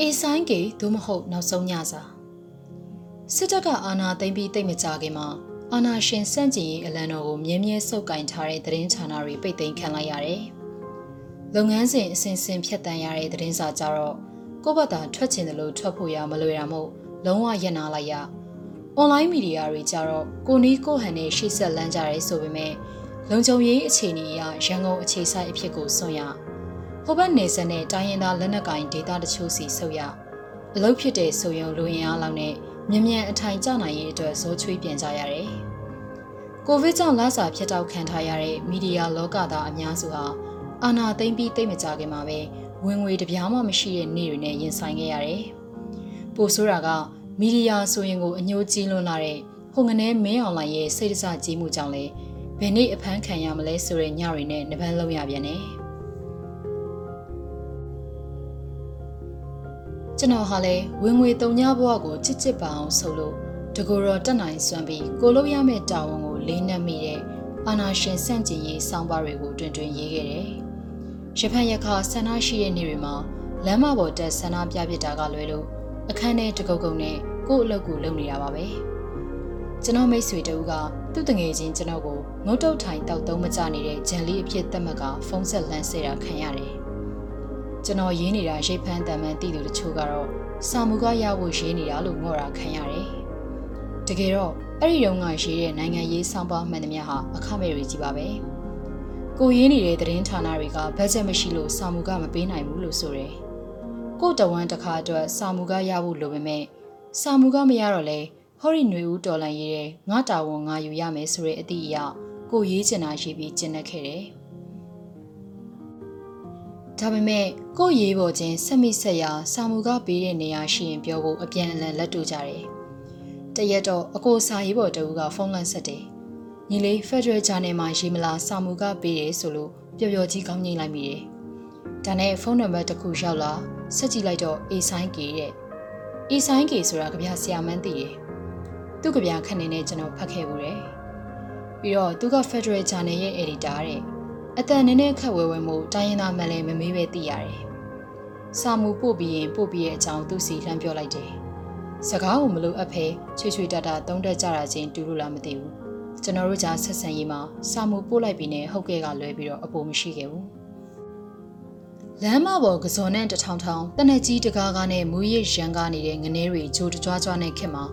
အေဆိုင်ကေသို့မဟုတ်နောက်ဆုံးညစာစစ်တပ်ကအာဏာသိမ်းပြီးတိတ်မကြခင်မှာအာဏာရှင်စန့်ကျင်ရေးအလံတော်ကိုမြဲမြဲစုပ်ကင်ထားတဲ့သတင်းဌာနတွေပိတ်သိမ်းခံလိုက်ရတယ်။လုပ်ငန်းစဉ်အစဉ်စဉ်ဖြတ်တန်းရတဲ့သတင်းစာကြတော့ကိုယ့်ဘက်သာထွက်ချင်တယ်လို့ထွက်ဖို့ရမလွယ်တာမို့လုံးဝရပ်နာလိုက်ရ။ online မီဒီယာတွေကြတော့ကိုနီးကိုဟန်နဲ့ရှေ့ဆက်လန်းကြရဲဆိုပေမဲ့ လုံခြုံရေးအခြေအနေအရရန်ကုန်အခြေစိုက်အဖြစ်ကိုစွန့်ရ။ဟိုဘက်နေဆက်နဲ့တိုင်းရင်းသားလက်နက်ကိုင်ဒေသတချို့စီဆုတ်ရ။အလုပ်ဖြစ်တဲ့ဆိုရင်လူရင်အားလောက်နဲ့မြ мян အထိုင်ကျနိုင်ရေးအတွက်ဇိုးချွေးပြန်ကြရတယ်။ကိုဗစ်ကြောင့်လစာဖြတ်တောက်ခံထားရတဲ့မီဒီယာလောကသားအများစုဟာအာဏာသိမ်းပြီးတိတ်မကြခင်မှာပဲဝင်ငွေတစ်ပြားမှမရှိတဲ့နေ့တွေနဲ့ရင်ဆိုင်ခဲ့ရတယ်။ပိုဆိုးတာကမီဒီယာဆိုရင်ကိုအညှိုးကြီးလွန်းလာတဲ့ဟိုငနဲမင်းအွန်လိုင်းရဲ့စိတ်တစကြီးမှုကြောင့်လေ ဘယ်နေ့အဖမ်းခံရမလဲဆိုတဲ့ညတွေနဲ့နှပန်းလုံးရပြန်တယ်။ကျွန်တော်ဟာလည်းဝင်ငွေတုံညဘဝကိုချစ်ချစ်ပါအောင်ဆိုလို့တကူတော်တက်နိုင်စွမ်းပြီးကိုလို့ရမယ့်တာဝန်ကိုလေးနက်မိတဲ့အာနာရှင်စန့်ကျင်ရေးစောင်းပါတွေကိုတွင်တွင်ရေးခဲ့တယ်။ရဖန်ရခါဆန္ဒရှိတဲ့နေ့တွေမှာလမ်းမပေါ်တက်ဆန္ဒပြပြတာကလွဲလို့အခန်းထဲတကုတ်ကုတ်နဲ့ကို့အလုပ်ကိုလုပ်နေတာပါပဲ။ ကျွန်တော်မိတ်ဆွေတူကသူ့တငယ်ချင်းကျွန်တော်ကိုငုတ်တုတ်ထိုင်တောက်သုံးမကြနေတဲ့ဂျန်လီအဖြစ်သတ်မှတ်ကဖုန်းဆက်လန်းစေတာခံရတယ်။ကျွန်တော်ရေးနေတာရိတ်ဖမ်းတမ်းမှန်တည်သူတချို့ကတော့စာမှုကရဖို့ရေးနေတာလို့ငေါ်တာခံရတယ်။တကယ်တော့အဲ့ဒီတုန်းကရေးတဲ့နိုင်ငံရေးစောင့်ပါမှန်သမျှဟာအခမဲ့တွေကြီးပါပဲ။ကိုရေးနေတဲ့သတင်းဌာနတွေကဘတ်ဂျက်မရှိလို့စာမှုကမပေးနိုင်ဘူးလို့ဆိုတယ်။ကိုတဝမ်းတစ်ခါအတွက်စာမှုကရဖို့လိုပေမဲ့စာမှုကမရတော့လဲ ဟော်ရီຫນွေဦးတော်လန်ရေးတဲ့ငါတာဝန်ငါယူရမယ်ဆိုတဲ့အသည့်အရကိုရေးချင်တာရေးပြီးကျင့်တတ်ခဲ့တယ်။ဒါပေမဲ့ကို့ရေးပေါ်ချင်းဆက်မိဆက်ရာစာမူကပေးတဲ့နေရာရှိရင်ပြောဖို့အပြန်အလှန်လက်တူကြတယ်။တရက်တော့အကိုစာရေးပေါ်တူကဖုန်းလန့်ဆက်တယ်။ညီလေး Federal Journal မှာရေးမလားစာမူကပေးတယ်ဆိုလို့ပျော်ပျော်ကြီးကောင်းငိမ့်လိုက်မိတယ်။ဒါနဲ့ဖုန်းနံပါတ်တစ်ခုရောက်လာဆက်ကြည့်လိုက်တော့ A ဆိုင်ကေတဲ့။ A ဆိုင်ကေဆိုတာကြပြဆရာမန်းသိတယ်။ သူ့ကြပြခက်နေနဲ့ကျွန်တော်ဖတ်ခဲ့ဘူးတယ်။ပြီးတော့သူက Federal Journal ရဲ့ editor တဲ့အတန်နည်းနည်းခက်ဝဲဝဲမှုတိုင်းရင်းသားမှလည်းမမေးပဲသိရတယ်။စာမှုပို့ပြီးရင်ပို့ပြီးရဲ့အကြောင်းသူစီလှမ်းပြောလိုက်တယ်။စကားကိုမလို့အပ်ဖဲချွေချွေတတာတုံးတက်ကြတာချင်းတူလို့လားမသိဘူး။ကျွန်တော်တို့ကြားဆက်ဆံရေးမှာစာမှုပို့လိုက်ပြီးနဲ့ဟုတ်ကဲ့ကလွဲပြီးတော့အပေါ်မရှိခဲ့ဘူး။လမ်းမပေါ်ကစုံနဲ့တထောင်ထောင်တနက်ကြီးတကားကားနဲ့မူရစ်ရန်ကားနေတဲ့ငနေတွေဂျိုးကြွားကြွားနဲ့ခင်မှာ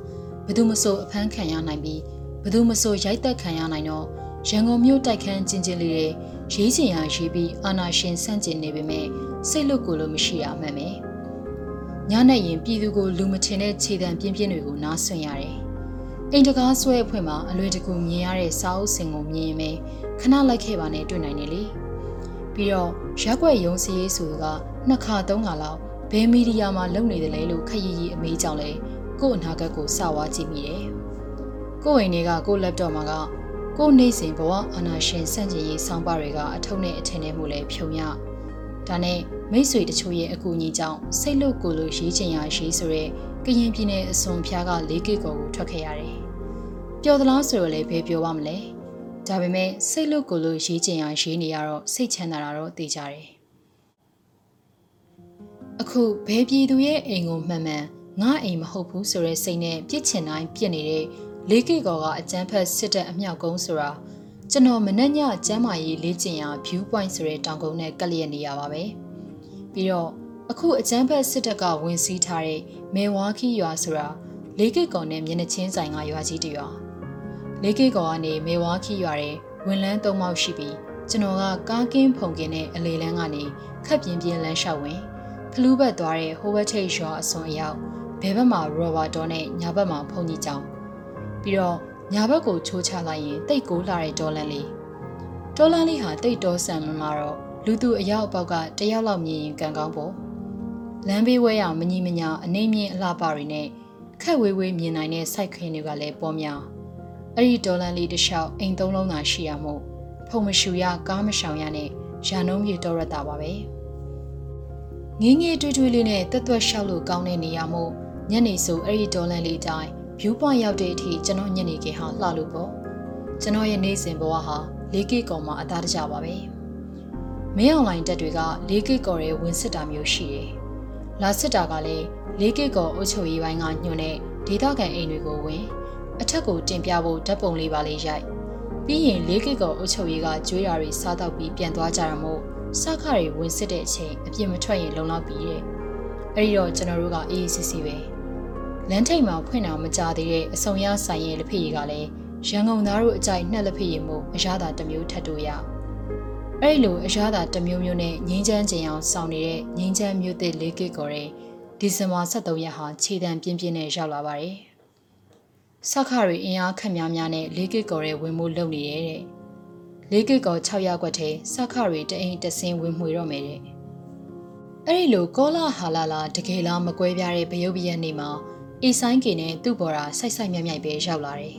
ဘသူမဆိုအဖမ်းခံရနိုင်ပြီးဘသူမဆိုရိုက်တက်ခံရနိုင်တော့ရန်ကုန်မြို့တိုက်ခန်းချင်းချင်းလေးတွေရေးချင်ရရေးပြီးအာနာရှင်ဆန့်ကျင်နေပေမဲ့စိတ်လွတ်ကိုလို့မရှိရမှန်ပဲညနဲ့ရင်ပြည်သူကိုလူမထင်တဲ့ခြေတံပြင်းပြင်းတွေကိုနားဆွင့်ရတယ်အိမ်တကားဆွဲအဖွင့်မှာအလွယ်တကူမြင်ရတဲ့စာအုပ်စင်ကိုမြင်ရင်ပဲခဏလိုက်ခဲ့ပါနဲ့တွေ့နိုင်တယ်လေပြီးတော့ရက်ွက်ရုံစည်းရေးဆိုကနှစ်ခါသုံးခါလောက်ဘယ်မီဒီယာမှာလုပ်နေတယ်လဲလို့ခက်ရည်ရည်အမေးကြောင့်လဲ ကို့အနာဂတ်ကိုစဝါကြည့်မိတယ်ကို့အိမ်တွေကကို့ laptop မှာကကိုနေစဉ်ဘဝအာနာရှင်စန့်ကျင်ရေးဆောင်းပါတွေကအထုံးနဲ့အထင်နဲ့မှုလည်းဖြုံရဒါနဲ့မိတ်ဆွေတချို့ရဲ့အကူအညီကြောင့်စိတ်လို့ကိုလို့ရေးချင်ရရေးဆိုရဲကရင်ပြည်နယ်အစွန်ဖျားက၄ကီကိုကိုထွက်ခဲ့ရတယ်ပျော်သလားဆိုတော့လည်းဘယ်ပြောပါမလဲဒါပေမဲ့စိတ်လို့ကိုလို့ရေးချင်ရရေးနေရတော့စိတ်ချမ်းသာတာတော့သိကြတယ်အခုဘယ်ပြည်သူရဲ့အိမ်ကိုမှန်မှန် ငါအိမ်မဟုတ်ဘူးဆိုတဲ့စိတ်နဲ့ပြစ်ချင်တိုင်းပြစ်နေတဲ့လေးကီကောကအကျန်းဖက်စစ်တဲ့အမြောက်ကုန်းဆိုတာကျွန်တော်မနှက်ညကျမ်းမာရေးလေ့ကျင့်ရာ view point ဆိုတဲ့တောင်ကုန်းနဲ့ကပ်လျက်နေရပါပဲပြီးတော့အခုအကျန်းဖက်စစ်တပ်ကဝင်စီးထားတဲ့မေဝါခီရွာဆိုတာလေးကီကောနဲ့မျက်နှချင်းဆိုင်ကရွာကြီးတရွာလေးကီကောကနေမေဝါခီရွာတဲ့ဝင်လန်းသုံးပေါက်ရှိပြီးကျွန်တော်ကကားကင်းဖုန်ကင်းတဲ့အလေလန်းကနေခက်ပြင်းပြင်းလမ်းလျှောက်ဝင်ဖလူးဘက်သွားတဲ့ဟိုဘက်ထိပ်ရွာအစွန်အရောက် ဘဲဘက်မှာရောဘာတော်နဲ့ညာဘက်မှာဖုန်ကြီးကြောင်ပြီးတော့ညာဘက်ကိုချိုးချလိုက်ရင်တိတ်ကိုလာတဲ့ဒေါ်လန်လေးဒေါ်လန်လေးဟာတိတ်တော်ဆန်လာတော့လူသူအယောက်အပေါက်ကတယောက်လောက်မြင်ရင်ကံကောင်းပေါ့လမ်းဘေးဝဲရမညီမညာအနေမြင့်အလှပတွေနဲ့ခက်ဝေးဝေးမြင်နိုင်တဲ့စိုက်ခင်းတွေကလည်းပေါ်များအဲ့ဒီဒေါ်လန်လေးတစ်လျှောက်အိမ်သုံးလုံးသာရှိရမို့ဖုံမရှူရကားမရှောင်ရနဲ့ရာနှုံးပြေတော်ရတာပါပဲငင်းငယ်တွေးတွေးလေးနဲ့တက်သွက်လျှောက်လို့ကောင်းတဲ့နေရာမို့ ညနေဆိုအဲ့ဒီဒေါ်လန်လေးတိုင်း view point ရောက်တဲ့အထိကျွန်တော်ညနေခင်းဟာလှလို့ပေါ့ကျွန်တော်ရဲ့နေ့စဉ်ဘဝဟာ 4K ကောင်မှအသားတကြပါပဲမင်းအွန်လိုင်းတက်တွေက၄ကစ်ကော်ရဲ့ဝင်စစ်တာမျိုးရှိတယ်။လာစစ်တာကလည်း၄ကစ်ကော်အုပ်ချုပ်ရေးပိုင်းကညွှန်တဲ့ဒေသခံအိမ်တွေကိုဝင် အထက်ကိုတင်ပြဖို့ဓာတ်ပုံလေးပါလေးရိုက်ပြီးရင်၄ကစ်ကော်အုပ်ချုပ်ရေးကကျွေးတာတွေစားတော့ပြီးပြန်သွားကြတာမို့စခါတွေဝင်စစ်တဲ့အချိန်အပြစ်မထွက်ရင်လုံလောက်ပြီးတဲ့အဲ့ဒီတော့ကျွန်တော်တို့ကအေးအေးဆေးဆေးပဲ လမ်းထိပ်မှာဖွင့်တာမကြသေးတဲ့အစုံရဆိုင်ရဲ့လက်ဖက်ရည်ကလည်းရန်ကုန်သားတို့အကြိုက်နှက်လက်ဖက်ရည်မှုအရသာတစ်မျိုးထပ်တူရအဲ့လိုအရသာတစ်မျိုးမျိုးနဲ့ငင်းချမ်းကျင်အောင်စောင့်နေတဲ့ငင်းချမ်းမျိုးသစ်၄ကစ်ကော်တဲ့ဒီဇင်ဘာ23ရက်ဟာခြေတံပြင်းပြင်းနဲ့ရောက်လာပါတယ်စခါတွေအင်အားခက်များများနဲ့၄ကစ်ကော်ရဲ့ဝင်မှုလုပ်နေရတဲ့၄ကစ်ကော6ရက်ကွက်ထဲစခါတွေတအိမ်တဆင်းဝင်မှွေတော့မယ်တဲ့အဲ့ဒီလိုကောလာဟာလာလာတကယ်လားမကွဲပြားတဲ့ဗယုတ်ပယက်နေမှာ အီဆိုင်ကေနဲ့သူ့ပေါ်တာဆိုက်ဆိုက်မြိုက်မြိုက်ပဲရောက်လာတယ်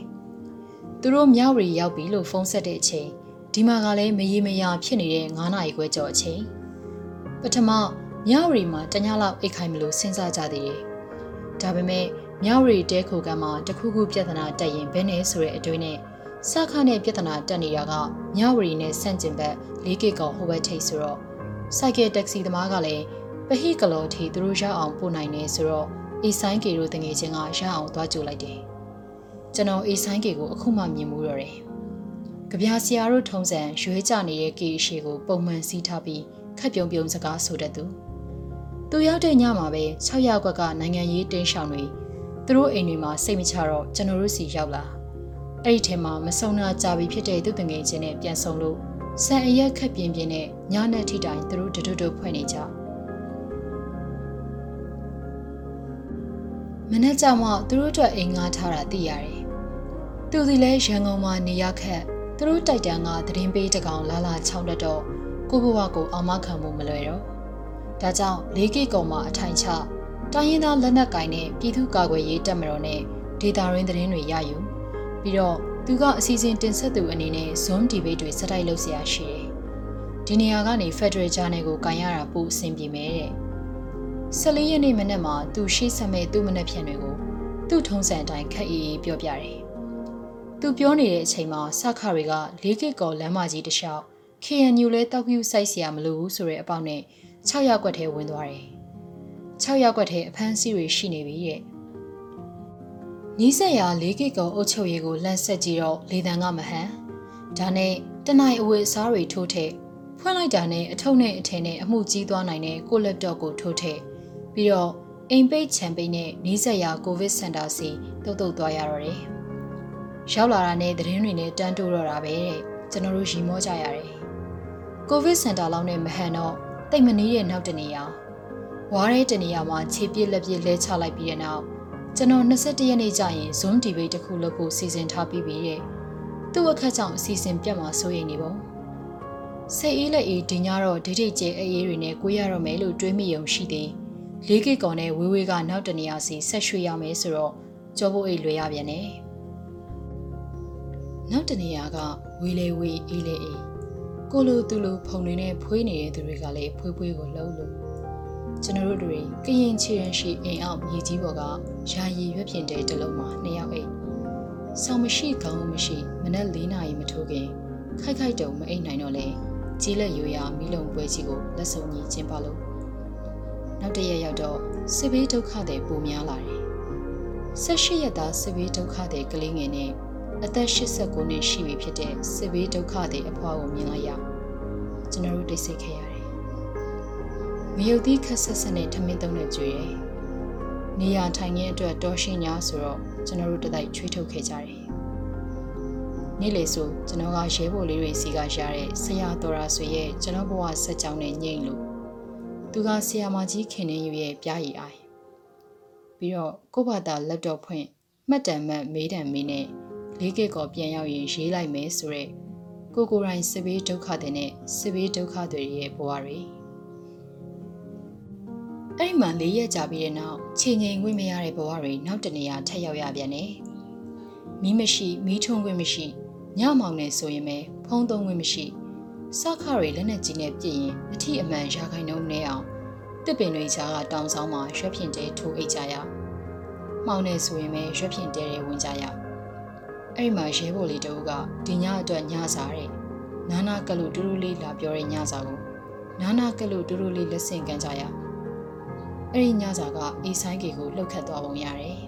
။သူတို့မြောက်ရီရောက်ပြီလို့ဖုန်းဆက်တဲ့အချိန်ဒီမှာကလည်းမရေမရာဖြစ်နေတဲ့9နာရီခွဲကျော်အချိန်ပထမမြောက်ရီမှာတညလောက်အိတ်ခိုင်မလို့စဉ်းစားကြသေးတယ်။ဒါပေမဲ့မြောက်ရီတဲခိုကမ်းမှာတခုခုပြဿနာတက်ရင်ဘယ်နဲ့ဆိုတဲ့အတွေ့နဲ့စခါနဲ့ပြဿနာတက်နေတာကမြောက်ရီနဲ့ဆန့်ကျင်ဘက်၄ကီကောင်ဟိုဘက်ထိပ်ဆိုတော့စိုက်ကယ်တက္ကစီသမားကလည်းပဟိကလော်ထီသူတို့ရောက်အောင်ပို့နိုင်နေဆိုတော့ အေဆိုင်ကေတို့တငယ်ချင်းကရအောင်သွားကြိုလိုက်တယ်ကျွန်တော်အေဆိုင်ကေကိုအခုမှမြင်မှုတော့တယ်ကြပြာဆရာတို့ထုံးစံရွေးကြနေတဲ့ကေအရှိကိုပုံမှန်စီးထားပြီးခက်ပြုံပြုံစကားဆိုတတ်သူသူရောက်တဲ့ညမှာပဲ6ရက်ကွက်ကနိုင်ငံရေးတင်းရှောင်တွေသူတို့အိမ်တွေမှာစိတ်မချတော့ကျွန်တော်တို့စီရောက်လာအဲ့ဒီထဲမှာမဆုံနာကြပြီဖြစ်တဲ့သူတငယ်ချင်းနဲ့ပြန်ဆုံလို့ဆန်အရက်ခက်ပြင်းပြင်းနဲ့ညနဲ့ထိတိုင်သူတို့တတွတ်ဖွဲ့နေကြ မနေ့ကမှသူတို့အတွက်အိမ်ငှားထားတာသိရတယ်။သူဒီလဲရန်ကုန်မှာနေရခက်သူတို့တိုက်တန်းကသတင်းပေးတကောင်လာလာချောင်းလက်တော့ကိုဘဝကိုအောင်မခံမှုမလွယ်တော့။ဒါကြောင့်လေးကိကုံမှာအထိုင်ချတိုင်းရင်းသားလက်နက်ကင်နဲ့ပြည်သူ့ကာကွယ်ရေးတပ်မတော်နဲ့ဒေတာရင်းသတင်းတွေရယူပြီးတော့သူကအစီအစဉ်တင်ဆက်သူအနေနဲ့ Zoom debate တွေစတိုက်လုပ်เสียရှိတယ်။ဒီနေရာကနေ Federal Journal ကိုကန်ရတာပိုအဆင်ပြေမယ်တဲ့။ 14ရက်နေ့မနက်မှာသူရှိဆက်မဲ့သူ့မနက်ဖြန်တွေကိုသူ့ထုံးစံအတိုင်းခက်အေးအေးပြောပြတယ်။သူပြောနေတဲ့အချိန်မှာစခါတွေကလေးကစ်ကော်လမ်းမကြီးတစ်လျှောက် KNU လဲတောက်ပြူစိုက်เสียမလို့ဘူးဆိုတဲ့အပေါက်နဲ့6ရက်ကွက်ထဲဝင်သွားတယ်။6ရက်ကွက်ထဲအဖမ်းဆီးတွေရှိနေပြီတဲ့။နီးစက်ရလေးကစ်ကော်အုပ်ချုပ်ရေးကိုလှမ်းဆက်ကြည့်တော့လေတံကမဟန်။ဒါနဲ့တနိုင်အဝတ်အစားတွေထိုးထည့်ဖွင့်လိုက်တာနဲ့အထုပ်နဲ့အထည်နဲ့အမှုကြီးသွားနိုင်တဲ့ကိုလက်တော့ကိုထိုးထည့် ပြီးတော့အိမ်ပိတ်ချံပိတ်နဲ့နီးစပ်ရာကိုဗစ်စင်တာစီတုတ်တုတ်သွားရတော့တယ်။ရောက်လာတာနဲ့သတင်းတွေနဲ့တန်းတိုးတော့တာပဲတဲ့။ကျွန်တော်တို့ရီမောကြရတယ်။ကိုဗစ်စင်တာလောက်နဲ့မဟန်တော့တိတ်မနေတဲ့နောက်တနေရာဝါးတဲ့တနေရာမှာခြေပြက်လက်ပြက်လဲချလိုက်ပြီးတဲ့နောက်ကျွန်တော်21ရက်နေ့ကျရင် Zoom debate တစ်ခုလုပ်ဖို့စီစဉ်ထားပြီးပြီတဲ့။သူ့အခက်ကြောင့်အစီအစဉ်ပြတ်မှာစိုးရိမ်နေပုံ။စိတ်အေးလက်အေးဒီညတော့ဒိတ်ဒိတ်ကျဲအေးတွေနဲ့ကိုရရတော့မယ်လို့တွေးမိုံရှိသေးတယ်။ ၄ကီကောင်နဲ့ဝေးဝေးကနောက်တနေရာစီဆက်ရွှေ့ရမယ်ဆိုတော့ကြောဖို့အိတ်လွယ်ရပြန်တယ်။နောက်တနေရာကဝေးလေဝေးအေးလေအေးကိုလိုသူလိုဖုံတွေနဲ့ဖွေးနေတဲ့သူတွေကလည်းဖွေးဖွေးကိုလှုပ်လို့ကျွန်တော်တို့တွေကရင်ချင်ရှိအိမ်အောင်မြေကြီးပေါ်ကယာယီရွက်ပြင်တဲ့တလုံးမှာနှစ်ယောက်အိတ်ဆောင်မရှိကောင်းမရှိမနက်၄နာရီမထိုးခင် ခိုက်ခိုက်တုံမအိတ်နိုင်တော့လေကြီးလက်ရိုးရာမီးလုံးပွဲကြီးကိုလက်စုံကြီးကျင်းပလို့ နောက်တရက်ရောက်တော့စစ်ဘေးဒုက္ခတွေပိုများလာတယ်။၁၈ရက်သားစစ်ဘေးဒုက္ခတွေကလေးငယ်နဲ့အသက်89နှစ်ရှိပြီဖြစ်တဲ့စစ်ဘေးဒုက္ခတွေအဖွားကိုမြင်လိုက်ရကျွန်တော်တို့တိတ်ဆိတ်ခဲ့ရတယ်။ငရုတ်သီးခက်ဆက်ဆက်နဲ့ထမင်းသုံးနဲ့ကြွေတယ်။နေရာထိုင်ခင်းအတွက်တော်ရှင်းညာဆိုတော့ကျွန်တော်တို့တတိုက်ချွေးထုတ်ခဲ့ကြတယ်။နေ့လေဆိုကျွန်တော်ကရဲဘော်လေးတွေစီကရတဲ့ဆရာတော်ရာဆွေရဲ့ကျွန်တော်ဘဝဆက်ကြောင်းနဲ့ညိမ့်လို့ သူကဆီယာမကြီးခင်နေယူရဲ့ပြားရည်အိုင်ပြီးတော့ကိုဘာသာလက်တော့ဖွင့်မှတ်တမ်းမှတ်မေးတံမေးနဲ့လေးကစ်ကောပြန်ရောက်ရင်ရေးလိုက်မယ်ဆိုရက်ကိုကိုရိုင်းစပေးဒုက္ခတွေနဲ့စပေးဒုက္ခတွေရဲ့ဘဝတွေအဲ့မှ၄ရက်ကြာပြီးတဲ့နောက်ချိန်ငိမ်ခွင့်မရတဲ့ဘဝတွေနောက်တနေရာထပ်ရောက်ရပြန်တယ်မီးမရှိမီးထွန်းခွင့်မရှိညမောင်နေဆိုရင်ပဲဖုံးသုံးခွင့်မရှိ စခါတွေလက်နဲ့ကြီးနဲ့ပြည့်ရင်အထီအမှန်ရာခိုင်နှုန်းနဲ့အောင်တစ်ပင်တွေကြားကတောင်ဆောင်မှာရွက်ဖြင့်တဲထိုးအိတ်ကြရမှောင်နေဆိုရင်ပဲရွက်ဖြင့်တဲတွေဝင်ကြရအဲ့ဒီမှာရဲဘော်လေးတဦးကဒီညအတွက်ညစာတဲ့နာနာကလူတူတူလေးလာပြောတဲ့ညစာကိုနာနာကလို့တို့တို့လေးလက်ဆင့်ကန်ကြရအဲ့ဒီညစာကအေးဆိုင်ကေကိုလှုပ်ခတ်သွားပုံရတယ်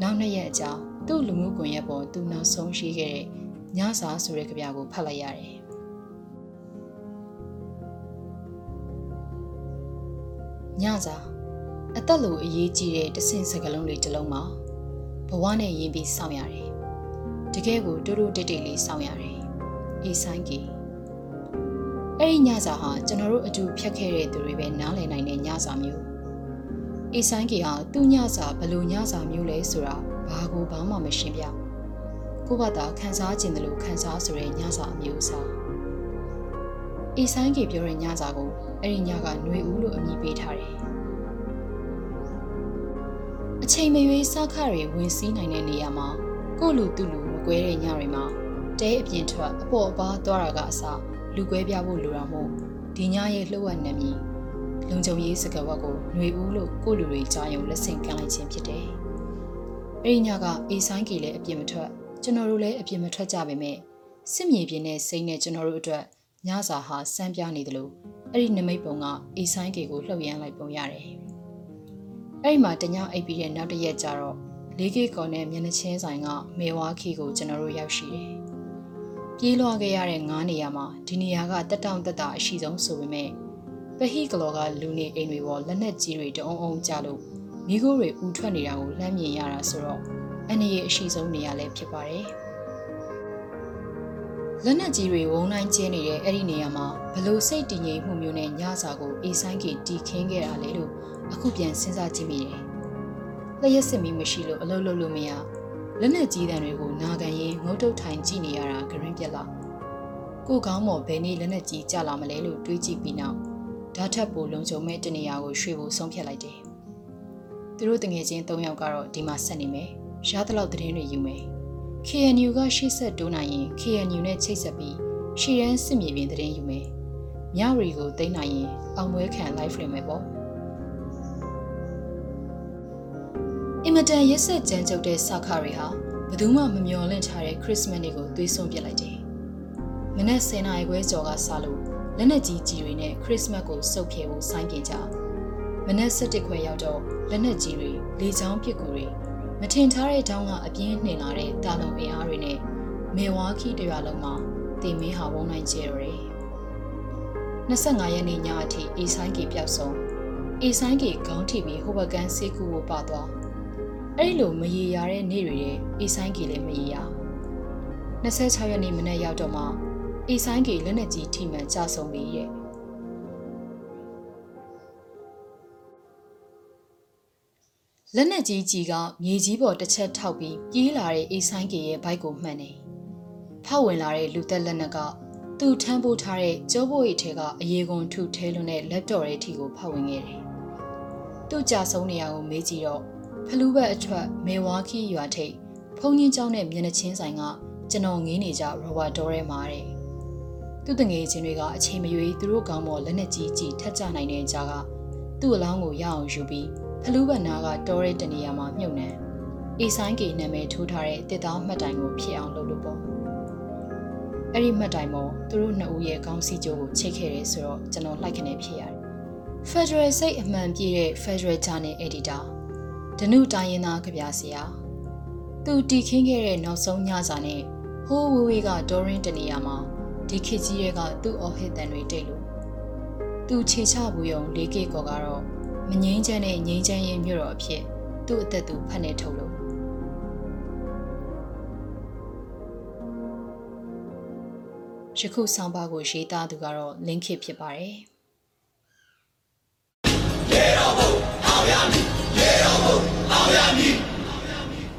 နောက်နှစ်ရက်အကြာသူ့လူမှုကွန်ရက်ပေါ်သူနောက်ဆုံးရှိခဲ့တဲ့ညစာဆိုတဲ့ကြပြကိုဖတ်လိုက်ရတယ် ညစာအသက်လိုအရေးကြီးတဲ့တဆင့်စကလုံးလေးတစ်လုံးမှာဘဝနဲ့ယဉ်ပြီးစောင့်ရတယ်တကယ်ကိုတိုးတိုးတိတ်တိတ်လေးစောင့်ရတယ်အေးဆိုင်ကေအဲ့ဒီညစာဟာကျွန်တော်တို့အတူဖြတ်ခဲ့တဲ့သူတွေပဲနားလည်နိုင်တဲ့ညစာမျိုးအေးဆိုင်ကေဟာသူ့ညစာဘယ်လိုညစာမျိုးလဲဆိုတာဘာကိုဘာမှမရှင်းပြကိုယ့်ဘာသာခံစားကျင်တယ်လို့ခံစားဆိုတဲ့ညစာအမျိုးအစား အေးဆိုင်ကေပြောတဲ့ညစာကိုအဲ့ဒီညကຫນွေဦးလို့အမည်ပေးထားတယ်အချိန်မရွေးစခတွေဝင်စည်းနိုင်တဲ့နေရာမှာကိုလူသူလူမကွဲတဲ့ညတွေမှာတဲအပြင်ထွက်အပေါ်အပါသွားတာကအစားလူကွဲပြဖို့လိုတာမို့ဒီညရဲ့လှုပ်ဝက်နေမည်လုံခြုံရေးစကားဝတ်ကိုຫນွေဦးလို့ကိုလူတွေကြားရုံလက်ဆင့်ကမ်းလိုက်ခြင်းဖြစ်တယ်။အဲဒီညကအေဆိုင်ကီလည်းအပြင်မထွက်ကျွန်တော်တို့လည်းအပြင်မထွက်ကြပါပဲ။စစ်မြေပြင်နဲ့စိမ့်နဲ့ကျွန်တော်တို့အတွက် ညစာဟာစမ်းပြနေတယ်လို့အဲ့ဒီနမိတ်ပုံကအေဆိုင်ကီကိုလှုပ်ရမ်းလိုက်ပုံရတယ်။အဲ့ဒီမှာတညအိပ်ပြီးတဲ့နောက်တစ်ရက်ကျတော့လေးကေကော်နဲ့မျက်နှချင်းဆိုင်ကမေဝါခီကိုကျွန်တော်တို့ရောက်ရှိတယ်။ပြေးလွှားခဲ့ရတဲ့ငားနေရာမှာဒီနေရာကတက်တောင့်တက်တာအရှိဆုံးဆိုပေမဲ့ပဟိကလောကလူနေအိမ်တွေပေါ်လက်နက်ကြီးတွေတအုံအုံကြလို့မိခိုးတွေဥထွက်နေတာကိုလှမ်းမြင်ရတာဆိုတော့အနေရအရှိဆုံးနေရာလည်းဖြစ်ပါတယ် လက်နက်ကြီးတွေဝုန်းတိုင်းကျင်းနေတဲ့အဲ့ဒီနေရာမှာဘလို့စိတ်တည်ငြိမ်မှုမျိုးနဲ့ညစာကိုအေးဆိုင်ကတီခင်းခဲ့တာလေလို့အခုပြန်စဉ်းစားကြည့်မိတယ်။လျှက်စစ်မီမရှိလို့အလုပ်လုပ်လို့မရလက်နက်ကြီးတံတွေကိုနာခံရင်ငုတ်တုတ်ထိုင်ကြည့်နေရတာဂရင်းပြက်လာကိုကောင်းမော်ဘယ်နည်းလက်နက်ကြီးကြလာမလဲလို့တွေးကြည့်ပြီးနောက်ဓာတ်ထပ်ပိုလုံခြုံမဲ့တနေရာကိုရွှေ့ဖို့ဆုံးဖြတ်လိုက်တယ်သူတို့တငယ်ချင်း၃ယောက်ကတော့ဒီမှာဆက်နေမယ်ရသလောက်သတင်းတွေယူမယ် KNU ကရှေ့ဆက်တိုးနိုင်ရင် KNU နဲ့ချိတ်ဆက်ပြီးရှီရန်စစ်မြေပြင်သတင်းယူမယ်မြရီကိုသိမ်းနိုင်ရင်အောင်ပွဲခံ live လွှင့်မယ်ပေါ့အင်မတန်ရက်ဆက်ကြမ်းကြုတ်တဲ့စခါတွေဟာဘယ်သူမှမမျှော်လင့်ထားတဲ့ခရစ်စမတ်နေ့ကိုသွေးစွန်ပစ်လိုက်တယ်။မနက်10:00နာရီခွဲကျော်ကစလို့လက်နက်ကြီးကြီးတွေနဲ့ခရစ်စမတ်ကိုစုပ်ဖြဲဖို့စိုင်းပြင်ကြ။မနက်7:00ခွဲရောက်တော့လက်နက်ကြီးတွေလေချောင်းပစ်ကူတွေ မထင်ထားတဲ့တောင်းကအပြင်းနှင်လာတဲ့တာလုံအင်အားတွေနဲ့မေဝါခီတရွာလုံးမှာတင်မင်းဟာဝုန်းနိုင်ကျဲရတယ်။25ရက်နေ့ညအထိအေဆိုင်ကီပျောက်ဆုံးအေဆိုင်ကီခေါင်းထိပြီးဟိုဘကန်ဆေးကူကိုပါသွား။အဲ့လိုမရေရတဲ့နေ့တွေရဲ့အေဆိုင်ကီလည်းမရေရ26ရက်နေ့မနေ့ရောက်တော့မှအေဆိုင်ကီလက်နဲ့ကြီးထိမှန်ကြဆုံးပြီရဲ့ လက်နဲ့ကြီးကြီးကမြေကြီးပေါ်တစ်ချက်ထောက်ပြီးပြေးလာတဲ့အေဆိုင်ကီရဲ့ဘိုက်ကိုမှန်နေဖောက်ဝင်လာတဲ့လူသက်လက်နက်ကသူ့ထမ်းပိုးထားတဲ့ကြောဘိုးရီထဲကအရေကွန်ထုထဲလွန်းတဲ့လက်တော်ရဲ့ထီကိုဖောက်ဝင်ခဲ့တယ်။သူ့ကြဆုံးနေရာကိုမေးကြည့်တော့ဖလူးဘက်အထွက်မေဝါခီရွာထိပ်ဖုန်ကြီးကျောင်းနဲ့မျက်နှချင်းဆိုင်ကကျွန်တော်ငင်းနေကြရောဘတ်တော်ရဲမှာတဲ့သူ့တငယ်ချင်းတွေကအချိန်မရွေးသူတို့ကောင်းပေါ်လက်နဲ့ကြီးကြီးထက်ကြနိုင်တဲ့ကြားကသူ့အလောင်းကိုရအောင်ယူပြီး ဖလူးဘက်နာကတော်ရဲတနေရာမှာမြုပ်နှံအေဆိုင်ကေနာမည်ထိုးထားတဲ့တစ်သားမှတ်တိုင်ကိုဖြစ်အောင်လုပ်လို့ပေါ့အဲ့ဒီမှတ်တိုင်ပေါ်သူတို့နှစ်ဦးရဲ့ခေါင်းစည်းကြိုးကိုချိတ်ခဲ့တယ်ဆိုတော့ကျွန်တော်လိုက်ခနဲ့ဖြစ်ရတယ် Federal စိတ်အမှန်ပြည့်တဲ့ Federal Journal Editor ဒနုတိုင်းရင်သားကြပြဆရာသူတီခင်းခဲ့တဲ့နောက်ဆုံးညစာနဲ့ဟိုးဝေးဝေးကဒေါ်ရင်တနေရာမှာဒီခေကြီးရဲ့ကသူ့အော်ဟစ်တန်တွေတိတ်လို့သူခြေချဘူးယုံလေးကေကောကတော့ မငြိမ်းချမ်းတဲ့ငြိမ်းချမ်းရေးမြို့တော်အဖြစ်သူ့အသက်သူဖန်နေထုတ်လို့ယခုဆောင်းပါးကိုရေးသားသူကတော့လင်းခေဖြစ်ပါတယ်ရေတော်ဘုံအောင်ရမည်ရေတော်ဘုံအောင်ရမည်